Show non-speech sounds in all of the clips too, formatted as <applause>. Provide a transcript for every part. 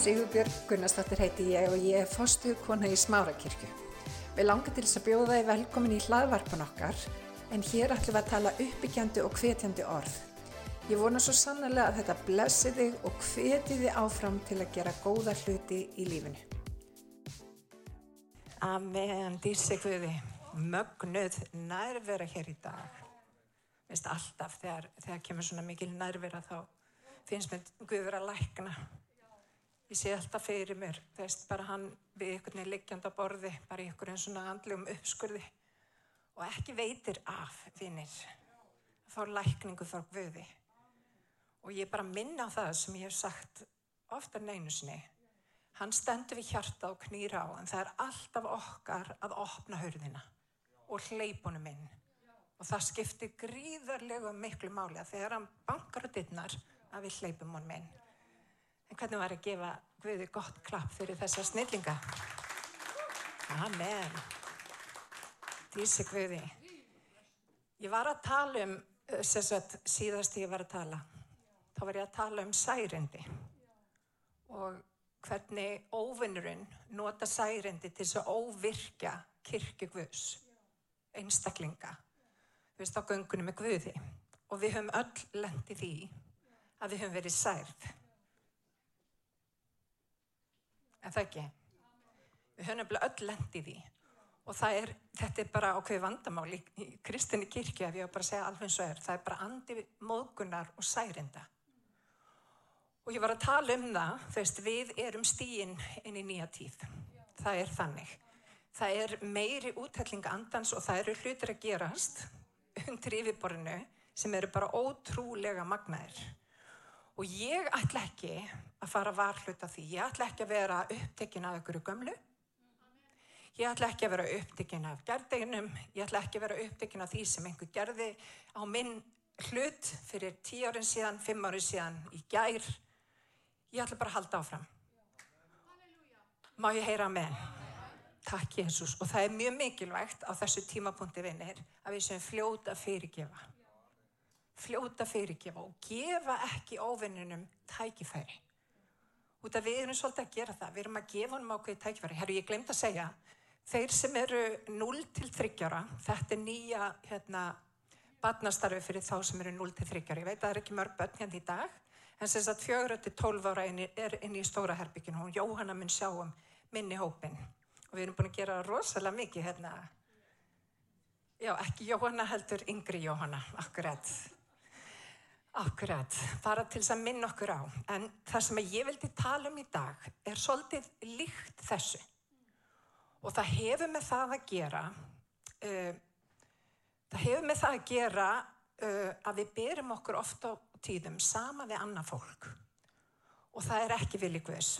Sigurbjörg Gunnarsdóttir heiti ég og ég er fostu kona í Smárakirkju. Við langar til þess að bjóða þið velkomin í hlaðvarpan okkar en hér ætlum við að tala uppbyggjandi og hvetjandi orð. Ég vona svo sannlega að þetta blessi þig og hveti þið áfram til að gera góða hluti í lífinu. Amen, dýrsi Guði, mögnuð nærvera hér í dag. Vist alltaf þegar, þegar kemur svona mikil nærvera þá finnst mér Guð vera að lækna. Ég sé alltaf fyrir mér, veist bara hann við einhvern veginn liggjand á borði, bara í einhverjum svona andlegum uppskurði og ekki veitir af vinnir. Þá lækningu þá Guði. Og ég bara minna á það sem ég hef sagt oftar neinu sinni. Hann stendur við hjarta og knýra á en það er alltaf okkar að opna hörðina og hleypunum inn. Og það skiptir gríðarlega miklu máli að þegar hann bankar á dittnar að við hleypum honum inn. En hvernig var að gefa Guði gott klapp fyrir þessa snillinga? Amen. Dísi Guði. Ég var að tala um, eh, sagt, síðast ég var að tala, þá var ég að tala um særindi og hvernig óvinnurinn nota særindi til þess að óvirkja kirkugvus, einstaklinga, við veist á göngunum með Guði. Og við höfum öll lendið því að við höfum verið særð en það ekki. Við höfum nefnilega öll lendið í og er, þetta er bara ákveði vandamál í, kristinni kirkja, ef ég á bara að segja alveg eins og er, það er bara andi móðgunar og særinda. Og ég var að tala um það, þú veist, við erum stíinn inn í nýja tíð. Það er þannig. Það er meiri útællinga andans og það eru hlutir að gerast undir yfirborinu sem eru bara ótrúlega magnaðir. Og ég ætla ekki að fara varhlut af því. Ég ætla ekki að vera upptekinn af ykkur gömlu. Ég ætla ekki að vera upptekinn af gerðeginum. Ég ætla ekki að vera upptekinn af því sem einhver gerði á minn hlut fyrir tíu árin síðan, fimm árin síðan, í gær. Ég ætla bara að halda áfram. Má ég heyra með henn? Takk Jésús. Og það er mjög mikilvægt á þessu tímapunkti vinnir að við sem fljóta fyrirgefa fljóta fyrirgefa og gefa ekki óvinnunum tækifæri. Út af við erum svolítið að gera það, við erum að gefa honum ákveði tækifæri. Herru, ég glemt að segja, þeir sem eru 0 til 30 ára, þetta er nýja hérna, badnastarfi fyrir þá sem eru 0 til 30 ára. Ég veit að það er ekki mörg börn hérna í dag, en sem sagt 4 til 12 ára er inn í stóra herbygginu og Jóhanna mun sjá um minni hópin. Og við erum búin að gera rosalega mikið hérna, já ekki Jóhanna heldur yngri Jóhanna, akkurat. Akkurat, bara til þess að minna okkur á. En það sem ég vildi tala um í dag er svolítið líkt þessu. Og það hefur með það að gera, uh, það hefur með það að gera uh, að við byrjum okkur ofta á tíðum sama við annað fólk. Og það er ekki vilja Guðs.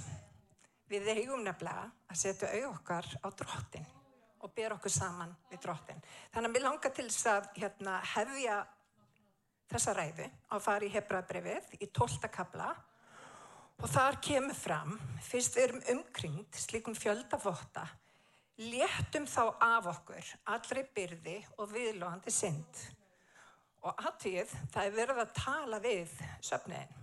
Við eigum nefnilega að setja auð okkar á drottin og byrja okkur saman við drottin. Þannig að mér langar til þess að hérna, hefja þessa ræðu að fara í Hebrabrefið í 12. kabla og þar kemur fram, fyrst við erum umkringt slikum fjöldavotta, léttum þá af okkur allri byrði og viðlóðandi synd. Og aðtíð það er verið að tala við söfniðin.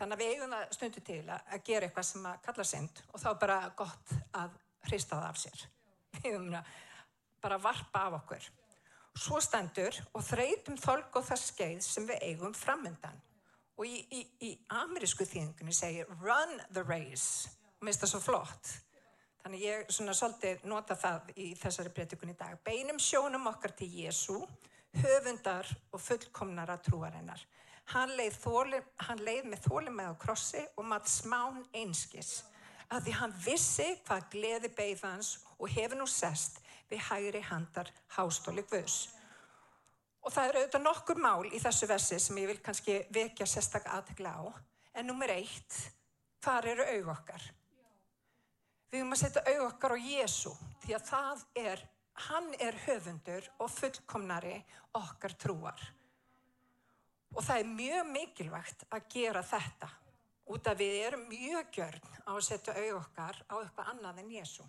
Þannig að við eigum það stundu til að gera eitthvað sem að kalla synd og þá bara gott að hrista það af sér. Við eigum það bara að varpa af okkur. Svo stendur og þreytum þolk og það skeið sem við eigum framöndan. Og í, í, í amerísku þýðingunni segir run the race. Mér finnst það svo flott. Þannig ég svona svolítið nota það í þessari breytikun í dag. Beinum sjónum okkar til Jésu, höfundar og fullkomnara trúarinnar. Hann leið, þóli, hann leið með þólum með á krossi og maður smán einskis. Að því hann vissi hvað gleði beigðans og hefur nú sest við hægri handar hástóli Guðs. Og það eru auðvitað nokkur mál í þessu versi sem ég vil kannski vekja sérstaklega aðtegla á. En nummer eitt, hvað eru auð okkar? Við höfum að setja auð okkar á Jésu því að það er, hann er höfundur og fullkomnari okkar trúar. Og það er mjög mikilvægt að gera þetta út af við erum mjög gjörn á að setja auð okkar á eitthvað annað en Jésu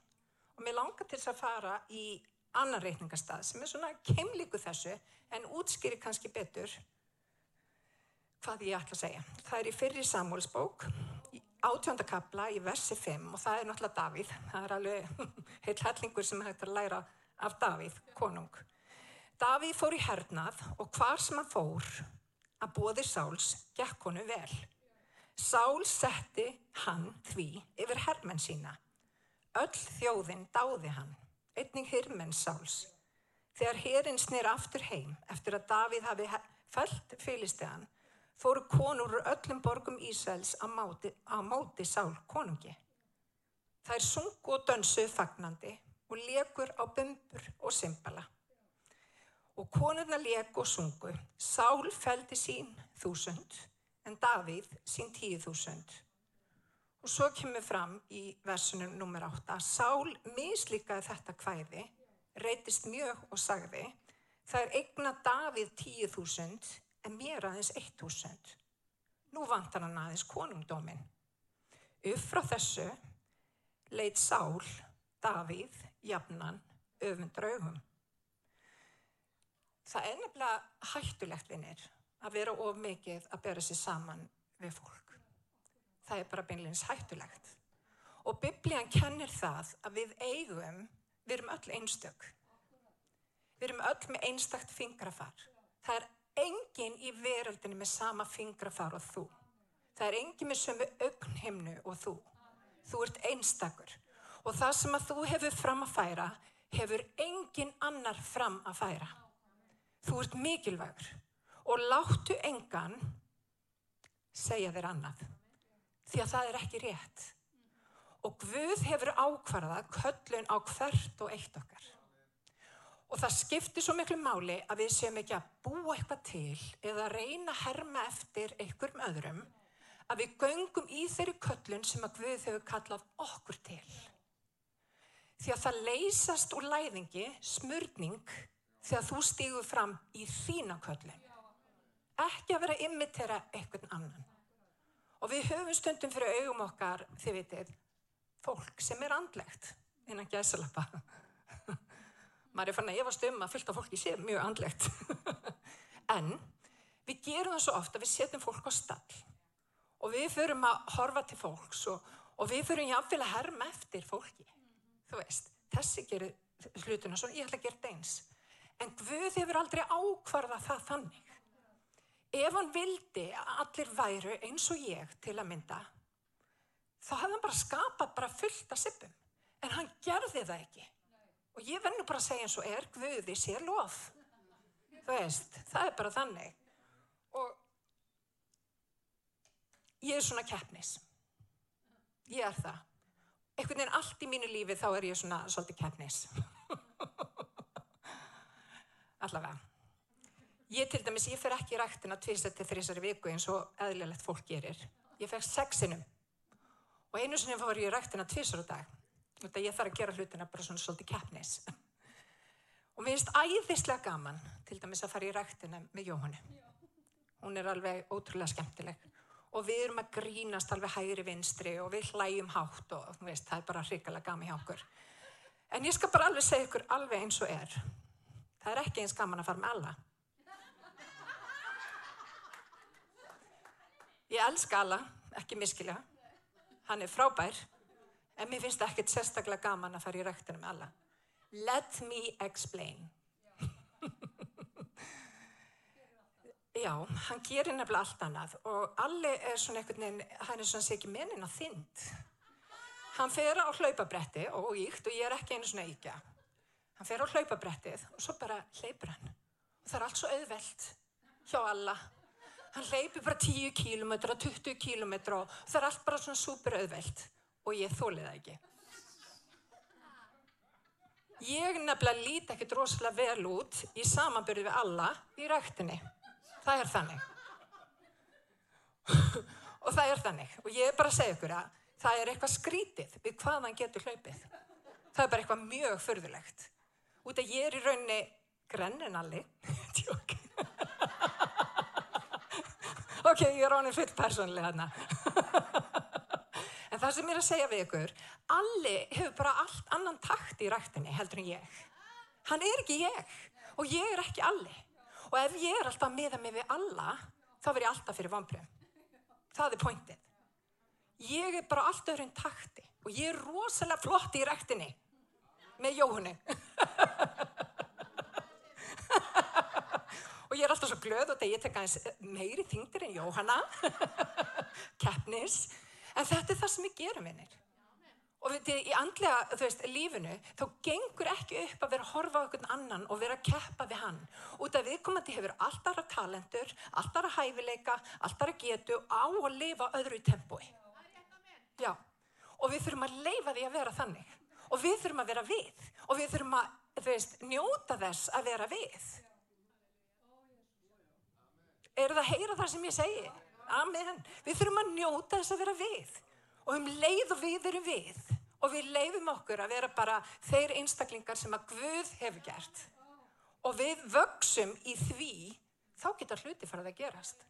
og mér langar til þess að fara í annan reikningastað sem er svona keimlíku þessu en útskýri kannski betur hvað ég ætla að segja. Það er í fyrri samhólsbók átjóndakabla í versi 5 og það er náttúrulega Davíð. Það er alveg <laughs> heil hellingur sem hægt að læra af Davíð, konung. Davíð fór í hernað og hvar sem hann fór að bóði Sáls gekk honu vel. Sál setti hann því yfir hermenn sína. Öll þjóðin dáði hann, einning hirmenn Sáls. Þegar hérinn snir aftur heim eftir að Davíð hafi fælt fylgstegan fóru konur úr öllum borgum Ísæls á móti, móti Sál konungi. Það er sungu og dönsu fagnandi og lekur á bumbur og symbala. Og konurna leku og sungu. Sál feldi sín þúsund en Davíð sín tíu þúsund. Og svo kemur fram í versunum nummer 8 að Sál mislíkaði þetta kvæði reytist mjög og sagði það er eigna Davíð 10.000 en mér aðeins 1.000. Nú vantar hann aðeins konungdómin. Upp frá þessu leitt Sál Davíð jafnan öfundra augum. Það er nefnilega hættulegt vinnir að vera of mikið að bera sér saman við fólk. Það er bara beinleins hættulegt. Og biblían kennir það að við eigum Við erum öll einstök. Við erum öll með einstakt fingrafar. Það er engin í veröldinu með sama fingrafar og þú. Það er engin með sömu augnhimnu og þú. Þú ert einstakur. Og það sem að þú hefur fram að færa, hefur engin annar fram að færa. Þú ert mikilvægur. Og láttu engan segja þér annað. Því að það er ekki rétt og Guð hefur ákvarðað köllun á hvert og eitt okkar. Og það skiptir svo miklu máli að við séum ekki að búa eitthvað til eða reyna að herma eftir einhverjum öðrum að við göngum í þeirri köllun sem að Guð hefur kallað okkur til. Því að það leysast úr læðingi, smörning, þegar þú stígur fram í þína köllun. Ekki að vera að imitera einhvern annan. Og við höfum stundum fyrir augum okkar, þið vitið, fólk sem er andlegt innan gæsalappa. <laughs> Maður er fann að efast um að fylgta fólki sé mjög andlegt. <laughs> en við gerum það svo ofta við setjum fólk á stall og við förum að horfa til fólks og, og við förum jáfnvel að herma eftir fólki. Þú veist, þessi gerir hlutuna svo ég ætla að gera þetta eins. En Guð hefur aldrei ákvarðað það þannig. Ef hann vildi að allir væru eins og ég til að mynda, þá hefði hann bara skapað bara fullt af sippum. En hann gerði það ekki. Og ég vennu bara að segja eins og er, Guði sér lof. Þú veist, það er bara þannig. Og ég er svona keppnis. Ég er það. Einhvern veginn allt í mínu lífi þá er ég svona svolítið keppnis. <laughs> Allavega. Ég til dæmis, ég fer ekki í rættina tviðsett til þrísari viku eins og eðlilegt fólk gerir. Ég fekk sexinum og einu sinni fór ég í rættina tvísar á dag. Þetta ég þarf að gera hlutina bara svona svolítið keppnis. <laughs> Og mér finnst æðislega gaman til dæmis að fara í rættina með Jóhannu. Hún er alveg ótrúlega skemmtileg. Og við erum að grínast alveg hægri vinstri og við hlæjum hátt og veist, það er bara hrikalega gaman hjá okkur. En ég skal bara alveg segja ykkur alveg eins og er. Það er ekki eins gaman að fara með alla ég elska alla ekki miskilja hann er frábær, en mér finnst það ekkert sérstaklega gaman að fara í ræktinu með alla. Let me explain. <laughs> Já, hann gerir nefnilega allt annað og allir er svona einhvern veginn, hann er svona sér ekki mennin að þynd. Hann fer á hlaupabretti og íkt og ég er ekki einu svona íkja. Hann fer á hlaupabrettið og svo bara hleypur hann. Og það er allt svo auðvelt hjá alla hann hleypi bara 10 km, 20 km og það er allt bara svona super auðvelt og ég þólið það ekki. Ég nefnilega líti ekkert rosalega vel út í samanbyrju við alla í rættinni. Það er þannig. <laughs> og það er þannig. Og ég er bara að segja ykkur að það er eitthvað skrítið við hvað hann getur hlaupið. Það er bara eitthvað mjög förðulegt. Út að ég er í raunni grenninalli. <laughs> Tjók ok, ég er ánum full persónlega hérna. <laughs> en það sem ég er að segja við ykkur, Alli hefur bara allt annan takt í rættinni heldur en ég. Hann er ekki ég og ég er ekki Alli. Og ef ég er alltaf miða mig við alla, þá verð ég alltaf fyrir vanblöðum. Það er pointið. ég er bara allt öðrun takti og ég er rosalega flott í rektinni með Jóhanni. <laughs> og ég er alltaf svo glöð og þegar ég tek aðeins meiri þingdir en Jóhanna, <laughs> keppnis, en þetta er það sem ég gerum minnir. Og við, í andlega, veist, lífinu, þá gengur ekki upp að vera að horfa á einhvern annan og vera að keppa við hann. Út af viðkomandi hefur alltaf talentur, alltaf hæfileika, alltaf getu á að lifa öðru í tempói. Já, og við þurfum að leifa því að vera þannig. Og við þurfum að vera við. Og við þurfum að, veist, njóta þess að vera við. Er það að heyra það sem ég segi? Amen. Við þurfum að njóta þess að vera við. Og um leið og við erum við og við leifum okkur að vera bara þeir einstaklingar sem að Guð hefur gert og við vöksum í því þá geta hluti farið að gerast.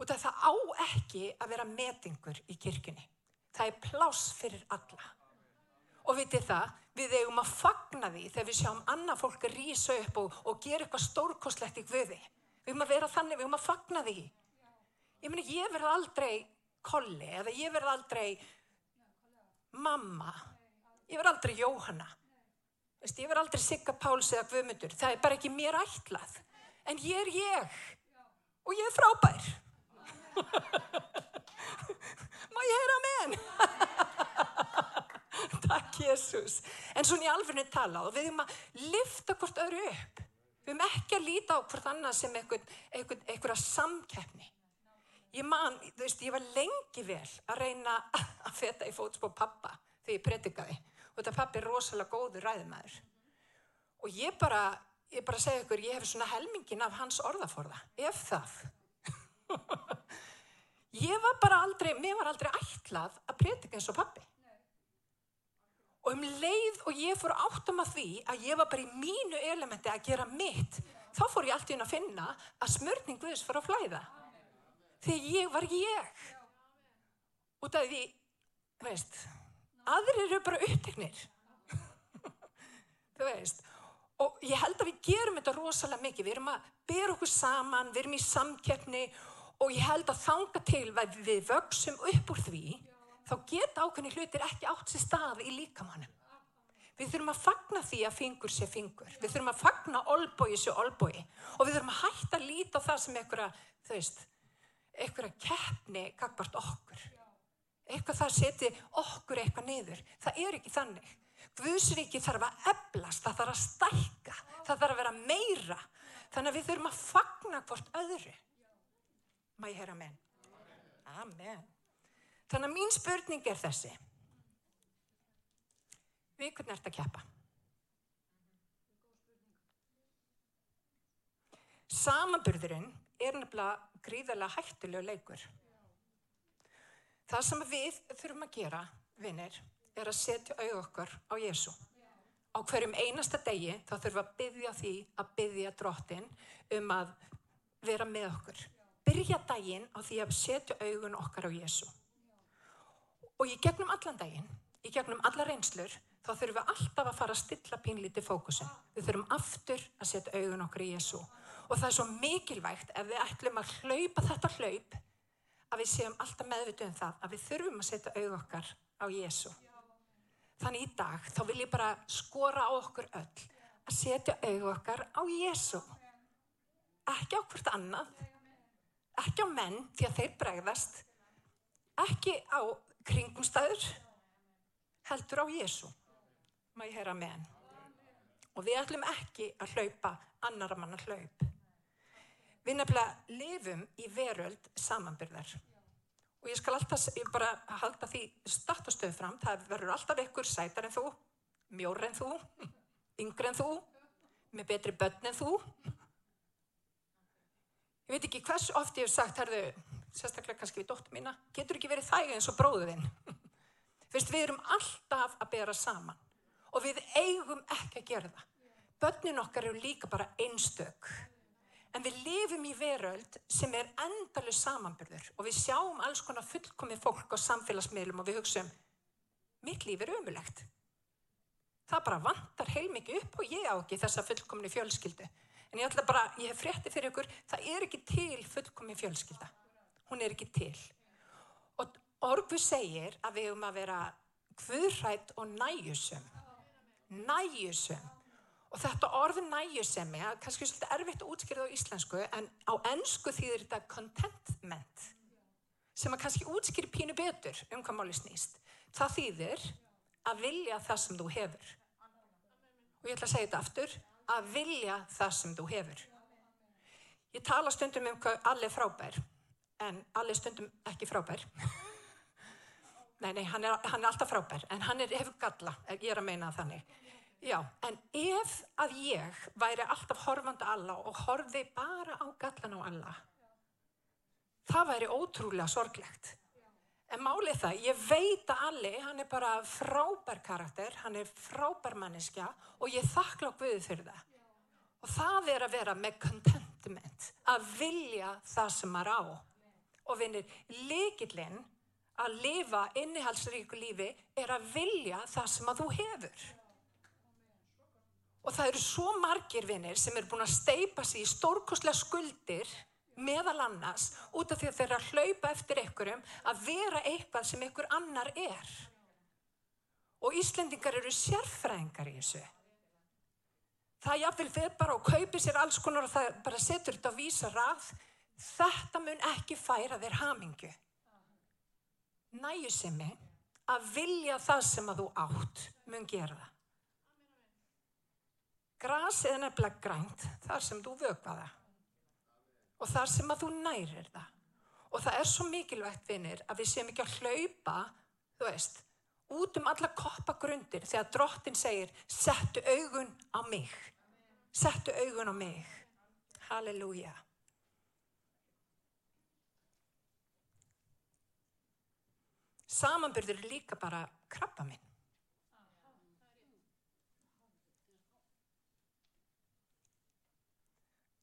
Og það á ekki að vera metingur í kirkjunni. Það er pláss fyrir alla. Og vitið það við eigum að fagna því þegar við sjáum annað fólk rýsa upp og, og gera eitthvað stórkoslegt í Guði við eigum að vera þannig, við eigum að fagna því ég meni ég verð aldrei kolli eða ég verð aldrei mamma, ég verð aldrei Jóhanna, Vist, ég verð aldrei Sigga Páls eða Guðmundur, það er bara ekki mér ætlað, en ég er ég og ég er frábær. <laughs> Má ég heyra menn? <laughs> Takk Jésús. En svona í alfunni talað og við erum að lifta hvort öðru upp. Við erum ekki að líta á hvort annað sem einhverja samkeppni. Ég man, þú veist, ég var lengi vel að reyna að feta í fótspóð pappa þegar ég predikaði. Og þetta pappi er rosalega góður ræðumæður. Og ég bara, ég bara segja ykkur, ég hef svona helmingin af hans orðaforða, ef það. <laughs> ég var bara aldrei, mér var aldrei ætlað að predika eins og pappi. Og um leið og ég fór áttum að því að ég var bara í mínu elementi að gera mitt, þá fór ég alltaf inn að finna að smörning Guðs fór að flæða. Þegar ég var ég. Út af því veist, aðrir eru bara upptegnir <laughs> þú veist og ég held að við gerum þetta rosalega mikið. Við erum að bera okkur saman við erum í samkeppni og ég held að þanga til að við vöksum upp úr því þá geta ákveðni hlutir ekki átt sér stað í líkamannum við þurfum að fagna því að fingur sé fingur við þurfum að fagna olbói sé olbói og við þurfum að hætta að líta það sem einhverja, þú veist einhverja keppni gagvart okkur. Eitthvað það seti okkur eitthvað niður. Það er ekki þannig. Guðsriki þarf að eblast, það þarf að stækka, það þarf að vera meira. Þannig að við þurfum að fagna hvort öðru. Má ég heyra amen? Amen. Þannig að mín spurning er þessi. Við hvernig ert að keppa? Samanburðurinn er nefnilega gríðarlega hættilegu leikur. Það sem við þurfum að gera, vinnir, er að setja auð okkar á Jésu. Á hverjum einasta degi þá þurfum að byggja því að byggja drottin um að vera með okkur. Byrja daginn á því að setja augun okkar á Jésu. Og í gegnum allan daginn, í gegnum alla reynslur, þá þurfum við alltaf að fara að stilla pínlíti fókusin. Við þurfum aftur að setja augun okkar í Jésu og það er svo mikilvægt ef við ætlum að hlaupa þetta hlaup að við séum alltaf meðvitu um það að við þurfum að setja auð okkar á Jésu þannig í dag þá vil ég bara skora á okkur öll að setja auð okkar á Jésu ekki á hvert annað ekki á menn því að þeir bregðast ekki á kringumstæður heldur á Jésu má ég heyra með hann og við ætlum ekki að hlaupa annara manna hlaup. Við nefnilega lifum í veröld samanbyrðar og ég skal alltaf, ég bara halda því startastöðu fram, það verður alltaf ykkur sætar en þú, mjór en þú, yngre en þú, með betri börn en þú. Ég veit ekki hvers oft ég hef sagt, herðu, sérstaklega kannski við dóttur mína, getur ekki verið þæg eins og bróðuðinn. <laughs> Fyrst við erum alltaf að bera saman og við eigum ekki að gera það. Börnin okkar eru líka bara einstök. En við lifum í veröld sem er endalus samanbyrður og við sjáum alls konar fullkomið fólk á samfélagsmiðlum og við hugsaum, mitt líf er umulegt. Það bara vantar heilmikið upp og ég á ekki þessa fullkomni fjölskyldu. En ég ætla bara, ég hef frétti fyrir ykkur, það er ekki til fullkomni fjölskylda. Hún er ekki til. Og Orgu segir að við höfum að vera hvurrætt og næjusum. Næjusum. Og þetta orð næjusemi, kannski svolítið erfitt að útskýra það á íslensku, en á ennsku þýðir þetta contentment, sem að kannski útskýri pínu betur um hvað máli snýst. Það þýðir að vilja það sem þú hefur. Og ég ætla að segja þetta aftur, að vilja það sem þú hefur. Ég tala stundum um hvað allir frábær, en allir stundum ekki frábær. <laughs> Nei, nei, hann er, hann er alltaf frábær, en hann er hefur galla, ég er að meina þannig. Já, en ef að ég væri alltaf horfandi alla og horfi bara á gallan á alla, það væri ótrúlega sorglegt. En málið það, ég veit að Alli, hann er bara frábær karakter, hann er frábær manneskja og ég þakkla okkur fyrir það. Og það er að vera með contentment, að vilja það sem maður á. Og vinir, líkillinn að lifa innihalsríku lífi er að vilja það sem að þú hefur. Og það eru svo margir vinnir sem eru búin að steipa sér í stórkoslega skuldir meðal annars út af því að þeir eru að hlaupa eftir einhverjum að vera eitthvað sem einhver annar er. Og Íslendingar eru sérfræðingar í þessu. Það jáfnvel þeir bara og kaupi sér alls konar og það bara setur þetta á vísa rað. Þetta mun ekki færa þeir hamingu næjusemi að vilja það sem að þú átt mun gera það. Grasið er nefnilega grænt þar sem þú vögvaða og þar sem að þú nærir það. Og það er svo mikilvægt vinnir að við séum ekki að hlaupa, þú veist, út um alla koppagrundir þegar drottin segir settu augun á mig. Settu augun á mig. Halleluja. Samanbyrður líka bara krabba minn.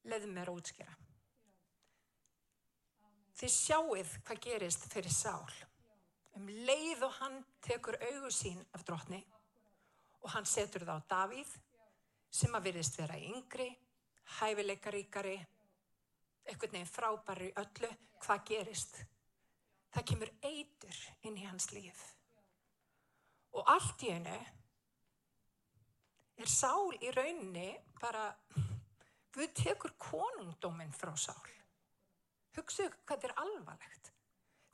Leðum mér að útskjara. Þið sjáuð hvað gerist fyrir sál. Um leið og hann tekur augu sín af drotni og hann setur það á Davíð sem að virðist vera yngri, hæfileikaríkari, eitthvað nefn frábæri öllu. Hvað gerist? Það kemur eitur inn í hans líf. Og allt í hennu er sál í rauninni bara, Guð tekur konungdóminn frá sál. Hugsaðu hvað þetta er alvarlegt.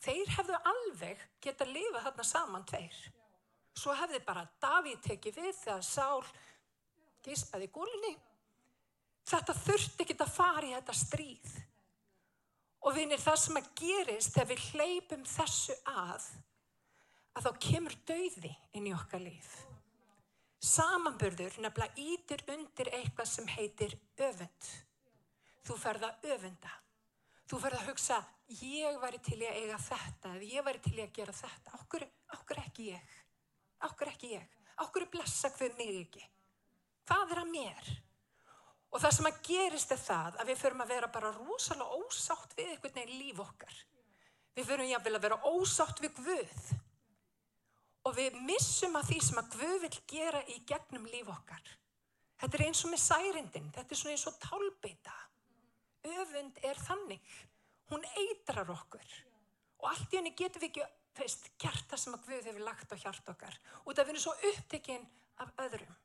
Þeir hefðu alveg geta lifað þarna saman tveir. Svo hefði bara Davíð tekið við þegar sál gispaði gólni. Þetta þurfti ekki að fara í þetta stríð. Og vinir það sem að gerist þegar við hleypum þessu að, að þá kemur dauði inn í okkar líf. Samanburður nefnilega ítir undir eitthvað sem heitir öfund. Þú ferða öfunda. Þú ferða að hugsa, ég væri til að eiga þetta eða ég væri til að gera þetta. Áhver, áhver ekki ég? Áhver ekki ég? Áhver blessa hver mig ekki? Hvað er að mér? Og það sem að gerist er það að við förum að vera bara rosalega ósátt við einhvern veginn líf okkar. Við förum jáfnvel að vera ósátt við Guð. Og við missum að því sem að Guð vil gera í gegnum líf okkar. Þetta er eins og með særindin, þetta er svona eins og tálbeita. Öfund er þannig, hún eitrar okkur. Og allt í henni getum við ekki, veist, gert það sem að Guð hefur lagt á hjart okkar. Og það finnir svo upptekinn af öðrum.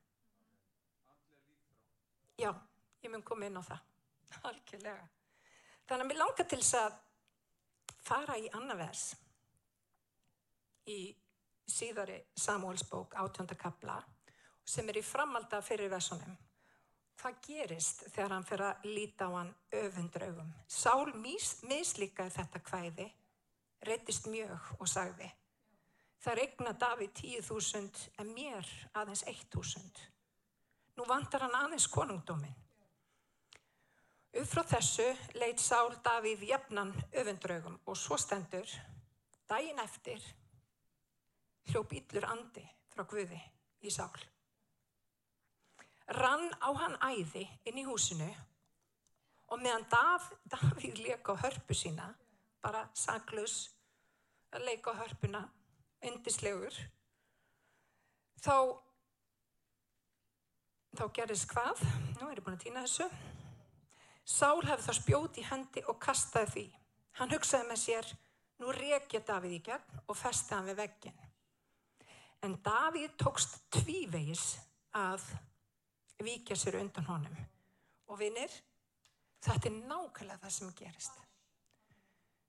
Já ég mun koma inn á það. <laughs> Algjörlega. Þannig að mér langar til þess að fara í annar vers í síðari Samuelsbók átjónda kapla sem er í framalda fyrir versunum. Hvað gerist þegar hann fyrir að líta á hann öfundraugum Sál mislíkaði þetta hvæði reytist mjög og sagði það regna Davíð 10.000 en mér aðeins 1.000 nú vantar hann aðeins konungdóminn Upp frá þessu leitt Sál Davíð jafnan öfundraugum og svo stendur daginn eftir hljóp yllur andi frá Guði í Sál. Rann á hann æði inn í húsinu og meðan Dav, Davíð leika á hörpu sína, bara saglus að leika á hörpuna, undislegur, þá, þá gerðist hvað? Nú er ég búin að týna þessu. Sál hefði þá spjóti í hendi og kastaði því. Hann hugsaði með sér, Nú rekja Davíð í gegn og festi hann við veggin. En Davíð tókst tvívegis að vikja sér undan honum. Og vinnir, þetta er nákvæmlega það sem gerist.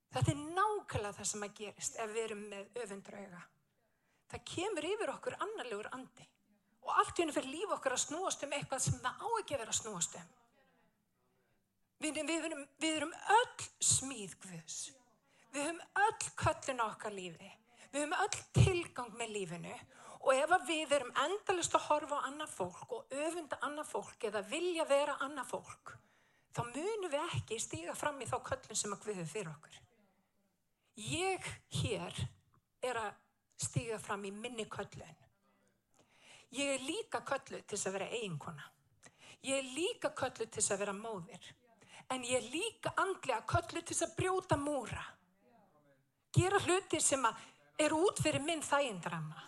Þetta er nákvæmlega það sem gerist ef við erum með öfundrauga. Það kemur yfir okkur annarlegur andi og allt í hennu fyrir líf okkar að snúast um eitthvað sem það á ekki að vera að snúast um. Við, við, erum, við erum öll smíð Guðs. Við höfum öll köllin okkar lífi. Við höfum öll tilgang með lífinu og ef við erum endalist að horfa á annað fólk og öfunda annað fólk eða vilja vera annað fólk, þá munum við ekki stíga fram í þá köllin sem að Guð hefur fyrir okkur. Ég hér er að stíga fram í minni köllin. Ég er líka köllu til þess að vera eiginkona. Ég er líka köllu til þess að vera móðir en ég er líka andlega köllu til að brjóta múra. Gera hluti sem er út fyrir minn þægindrama.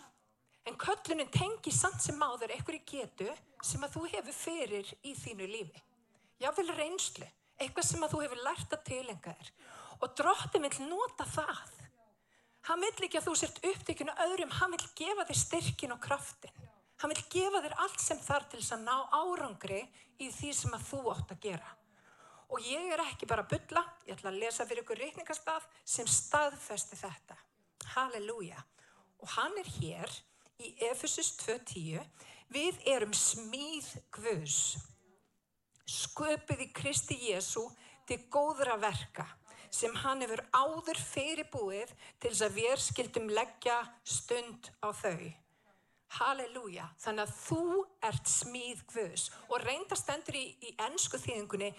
En köllunin tengi samt sem áður í getu sem að þú hefur fyrir í þínu lífi. Jável reynslu, eitthvað sem að þú hefur lært að tilenga þér. Og dróttin vil nota það. Hann vil ekki að þú sért upptekinu öðrum, hann vil gefa þér styrkin og kraftin. Hann vil gefa þér allt sem þar til þess að ná árangri í því sem að þú átt að gera. Og ég er ekki bara að bylla, ég ætla að lesa fyrir ykkur reikningastaf sem staðfesti þetta. Halleluja. Og hann er hér í Efesus 2.10. Við erum smíð Guðs, sköpuð í Kristi Jésu til góðra verka sem hann hefur áður fyrirbúið til þess að við skildum leggja stund á þau. Halleluja, þannig að þú ert smíð Guðs og reyndastendur í, í ennsku þýðingunni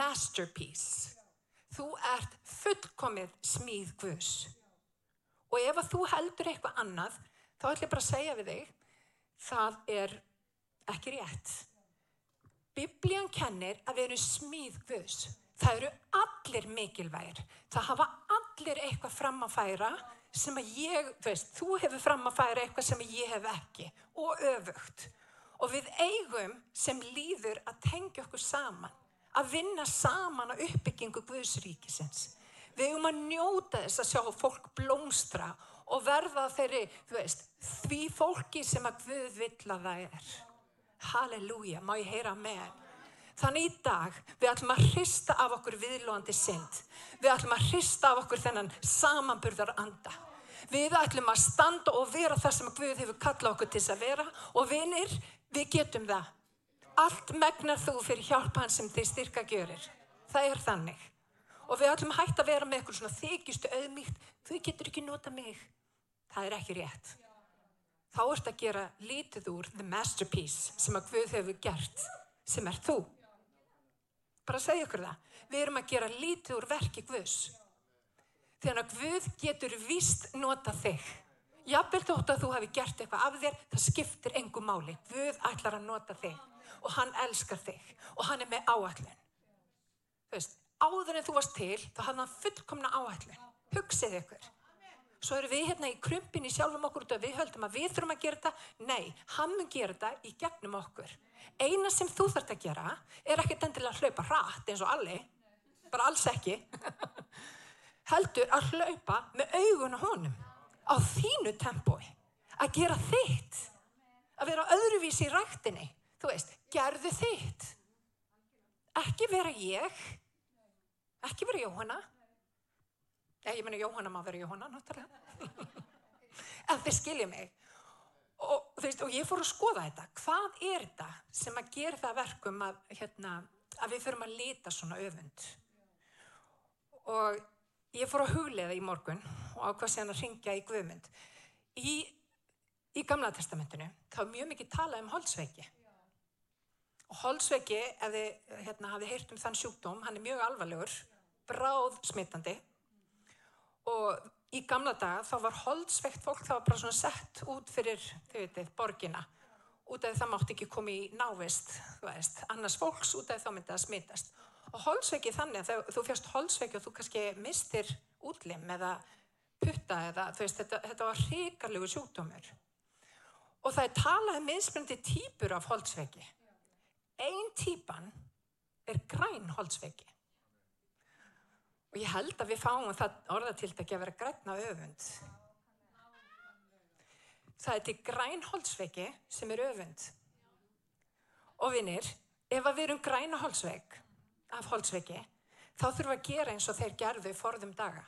masterpiece. Þú ert fullkomið smíð Guðs. Og ef að þú heldur eitthvað annað, þá ætlum ég bara að segja við þig, það er ekki rétt. Biblían kennir að við erum smíð Guðs. Það eru allir mikilvægir. Það hafa allir eitthvað fram að færa sem að ég, þú veist, þú hefur fram að færa eitthvað sem ég hef ekki og öfugt. Og við eigum sem líður að tengja okkur saman, að vinna saman á uppbyggingu Guðsríkisins. Við eigum að njóta þess að sjá fólk blómstra og verða þeirri, þú veist, því fólki sem að Guð vill að það er. Halleluja, má ég heyra með henn. Þannig í dag við ætlum að hrista af okkur viðlóðandi synd. Við ætlum að hrista af okkur þennan samanburðar anda. Við ætlum að standa og vera það sem Guð hefur kallað okkur til að vera og vinir, við getum það. Allt megnar þú fyrir hjálpan sem þið styrka görir. Það er þannig. Og við ætlum að hætta að vera með eitthvað svona þykistu auðmíkt. Þú getur ekki nota mig. Það er ekki rétt. Þá ert að gera lítið úr the masterpiece sem að Guð hefur gert, sem er þú. Bara að segja okkur það. Við erum að gera lítið úr verki Guðs. Þannig að Guð getur vist nota þig. Jafnvel þótt að þú hefði gert eitthvað af þér, það skiptir engum máli. Guð ætlar að nota þig og hann elskar þig og hann er með áallin. Þú veist, áður en þú varst til, þá hafði hann fullkomna áallin. Hugsið ykkur. Svo eru við hérna í krumpin í sjálfum okkur og við höldum að við þurfum að gera þetta. Nei, hann mun gera þetta í gegnum okkur. Eina sem þú þarfst að gera er ekkert endilega að hlaupa hratt eins og allir. Bara alls ekki. <laughs> heldur að hlaupa með augun á honum á þínu tempói að gera þitt að vera öðruvísi í rættinni þú veist, gerðu þitt ekki vera ég ekki vera Jóhanna ég menna Jóhanna má vera Jóhanna náttúrulega en þið skiljið mig og, veist, og ég fór að skoða þetta hvað er þetta sem að gera það verkum að, hérna, að við förum að leta svona öfund og Ég fór að huglega í morgun og ákvað sér að ringja í Guðmund. Í, í Gamla testamentinu þá er mjög mikið talað um holdsveiki. Og holdsveiki, ef þið hérna, hafið heyrt um þann sjúkdóm, hann er mjög alvarlegur, bráð smittandi. Og í gamla daga þá var holdsveikt fólk, það var bara svona sett út fyrir, þið veitir, borgina. Út af það mátt ekki koma í návist, veist, annars fólks út af þá myndi það smittast og holsveiki þannig að þú fjast holsveiki og þú kannski mistir útlim eða putta eða veist, þetta, þetta var hrigarlegu sjúkdómur. Og það er talað um mismunandi típur af holsveiki einn típan er græn holsveiki Og ég held að við fáum það orðatiltæki að vera grætna öfund. Það er til grænholtsveiki sem er öfund. Og vinnir, ef við erum græna holtsveik, af holtsveiki, þá þurfum við að gera eins og þeir gerðu forðum daga.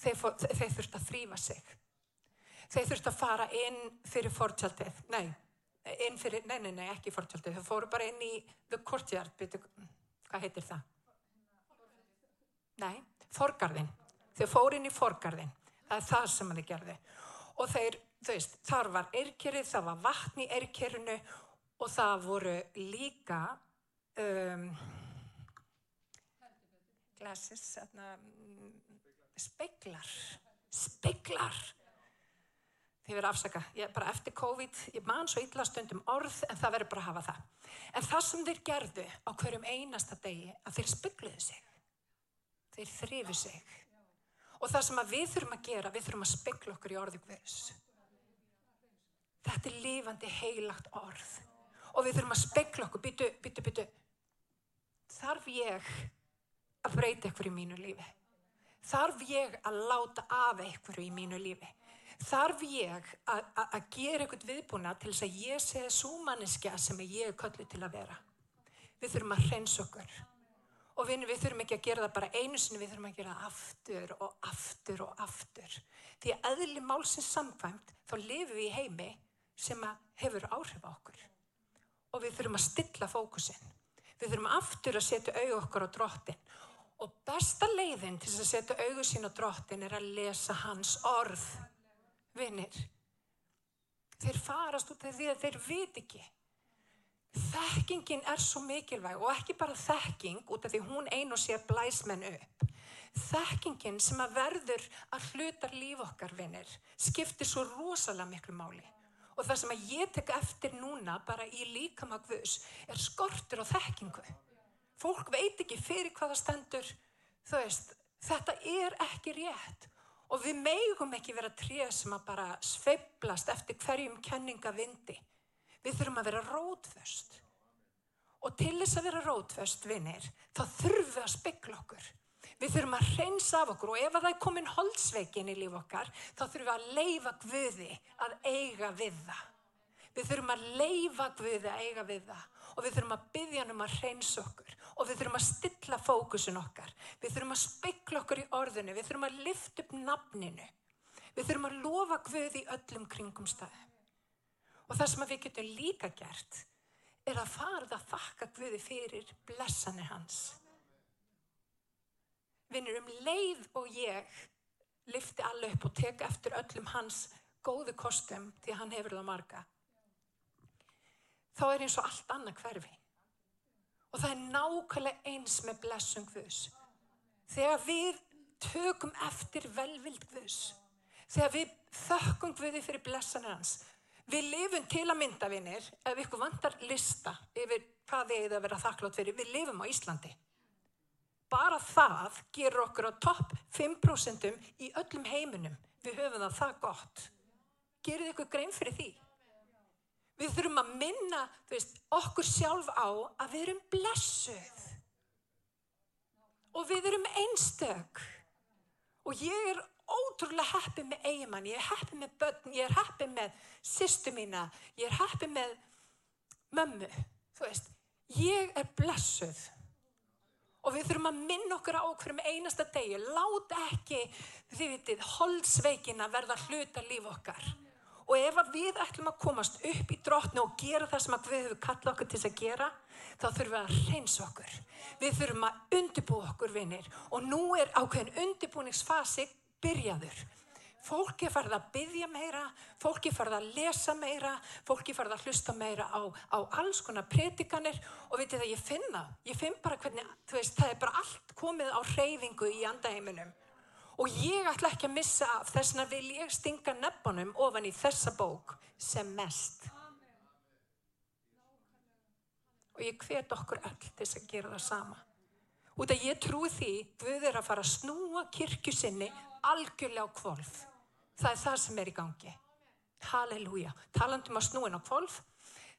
Þeir, þeir þurft að þrýfa sig. Þeir þurft að fara inn fyrir fortjaldið. Nei, inn fyrir, nei, nei, nei, ekki fortjaldið. Þeir fóru bara inn í the courtyard, hvað heitir það? Nei, forgarðin. Þeir fóru inn í forgarðin. Það er það sem hann er gerði. Og þeir, þú veist, þar var erkerið, það var vatn í erkerinu og það voru líka um, glasses, speiklar, speiklar. Þið verður afsaka, ég bara eftir COVID, ég man svo illa stundum orð en það verður bara að hafa það. En það sem þeir gerðu á hverjum einasta degi að þeir speikluðu sig, þeir þrifu sig. Og það sem við þurfum að gera, við þurfum að speikla okkur í orðu Guðs. Þetta er lifandi heilagt orð. Og við þurfum að speikla okkur, byttu, byttu, byttu. Þarf ég að breyta ykkur í mínu lífi? Þarf ég að láta af ykkur í mínu lífi? Þarf ég að, gera ykkur viðbúna til þess að ég sé súmanniska sem ég er köllu til að vera? Við þurfum að hreins okkur. Og við, við þurfum ekki að gera það bara einu sinni, við þurfum að gera það aftur og aftur og aftur. Því að eðli málsins samkvæmt þá lifum við í heimi sem hefur áhrif á okkur. Og við þurfum að stilla fókusin. Við þurfum aftur að setja auð okkur á drottin Og besta leiðin til að setja augur sín á drottin er að lesa hans orð. Vinnir, þeir farast út af því að þeir vit ekki. Þekkingin er svo mikilvæg og ekki bara þekking út af því hún ein og sér blæsmenn upp. Þekkingin sem að verður að hluta líf okkar vinnir skiptir svo rosalega miklu máli. Og það sem að ég tek eftir núna bara í líkamagvus er skortur og þekkingu fólk veit ekki fyrir hvaða stendur veist, þetta er ekki rétt og við megum ekki vera trið sem að bara sveiblast eftir hverjum kenningavindi við þurfum að vera rótföst og til þess að vera rótföst vinnir, þá þurfum við að spekla okkur við þurfum að reynsa af okkur og ef það er komin holdsveikin í líf okkar þá þurfum við að leifa Guði að eiga við það við þurfum að leifa Guði að eiga við það og við þurfum að byggja hann um að reynsa okkur og við þurfum að stilla fókusun okkar. Við þurfum að spekla okkur í orðinu, við þurfum að lifta upp nafninu. Við þurfum að lofa Guð í öllum kringum staði. Og það sem við getum líka gert er að farða að þakka Guði fyrir blessanir hans. Vinnur um leið og ég lifti alla upp og teka eftir öllum hans góðu kostum því hann hefur það marga. Þá er eins og allt annað hverfi. Og það er nákvæmlega eins með blessum Guðs. Þegar við tökum eftir velvild Guðs, þegar við þökkum Guði fyrir blessanir hans, við lifum til að mynda vinnir, ef ykkur vantar lista yfir hvað þið eða vera þakklátt fyrir, við lifum á Íslandi. Bara það gerur okkur á topp 5% í öllum heiminum. Við höfum það það gott. Gerir ykkur grein fyrir því? Við þurfum að minna veist, okkur sjálf á að við erum blessuð. Og við erum einstök. Og ég er ótrúlega heppið með eigimann, ég er heppið með börn, ég er heppið með sýstu mína, ég er heppið með mömmu. Þú veist, ég er blessuð. Og við þurfum að minna okkur á okkur með einasta degi. Láta ekki, þið vitið, holdsveikin að verða hluta líf okkar. Og ef við ætlum að komast upp í drotni og gera það sem við höfum kallað okkur til að gera, þá þurfum við að reynsa okkur. Við þurfum að undibú okkur vinnir og nú er ákveðin undibúningsfasi byrjaður. Fólki er farið að byggja meira, fólki er farið að lesa meira, fólki er farið að hlusta meira á, á alls konar predikanir og veitir það, ég finna, ég finn bara hvernig, þú veist, það er bara allt komið á reyfingu í andaheiminum. Og ég ætla ekki að missa af þess að vil ég stinga nefnunum ofan í þessa bók sem mest. Og ég hvet okkur til þess að gera það sama. Út að ég trúi því við erum að fara að snúa kirkju sinni algjörlega á kvolf það er það sem er í gangi halleluja, talandum að snúin á kvolf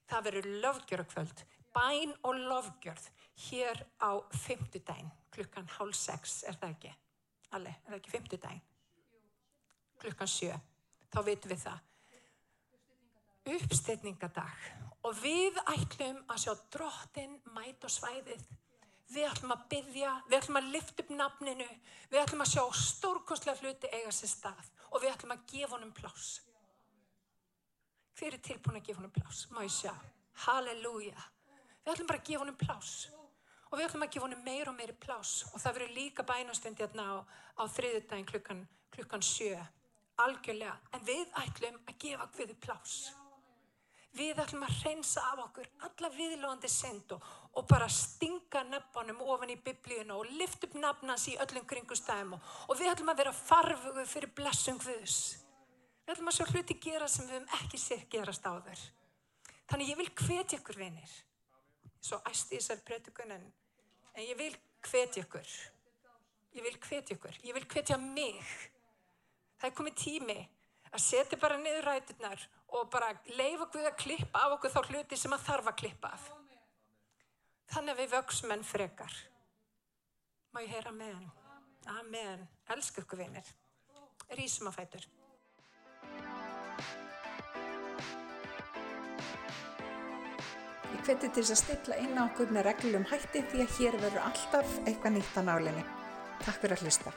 það verður löfgjörðkvöld bæn og lofgjörð hér á fymtudaginn, klukkan hálf sex, er það ekki? Alli, er það ekki fymtudaginn? Klukkan sjö, þá veitum við það. Uppstilningadag og við ætlum að sjá drottin mæt og svæðið. Við ætlum að byggja, við ætlum að lifta upp nafninu, við ætlum að sjá stórkostlega hluti eiga sér stað og við ætlum að gefa honum plás. Hver er tilbúin að gefa honum plás? Má ég sjá? Halleluja. Við ætlum bara að gefa honum plás og við ætlum að gefa honum meir og meiri plás og það verður líka bænastund hérna á, á þriðudaginn klukkan, klukkan sjö. Algjörlega. En við ætlum að gefa hverju plás. Við ætlum að reynsa af okkur alla viðlóðandi synd og, bara stinga nefnum ofan í biblíuna og lift upp nafnans í öllum kringustæðum og, og við ætlum að vera farfugu fyrir blessum Guðs. Við ætlum að sjá hluti gera sem við hefum ekki sér gerast á þur. Þannig ég vil hvetja ykkur vinir. Svo æsti þessar breytukun en, en ég vil hvetja ykkur. Ég vil hvetja ykkur. Ég vil hvetja mig. Það er komið tími að setja bara niður ræturnar og bara leifa Guð að klippa af okkur þá hluti sem að þarf að klippa af. Þannig að við vöksum enn frekar. Má ég heyra amen? Amen. Elsku ykkur vinir. Rísum að fætur. Ég hveti til þess að stilla inn á okkur með reglum hætti því að hér verður alltaf eitthvað nýtt á nálinni. Takk fyrir að hlusta.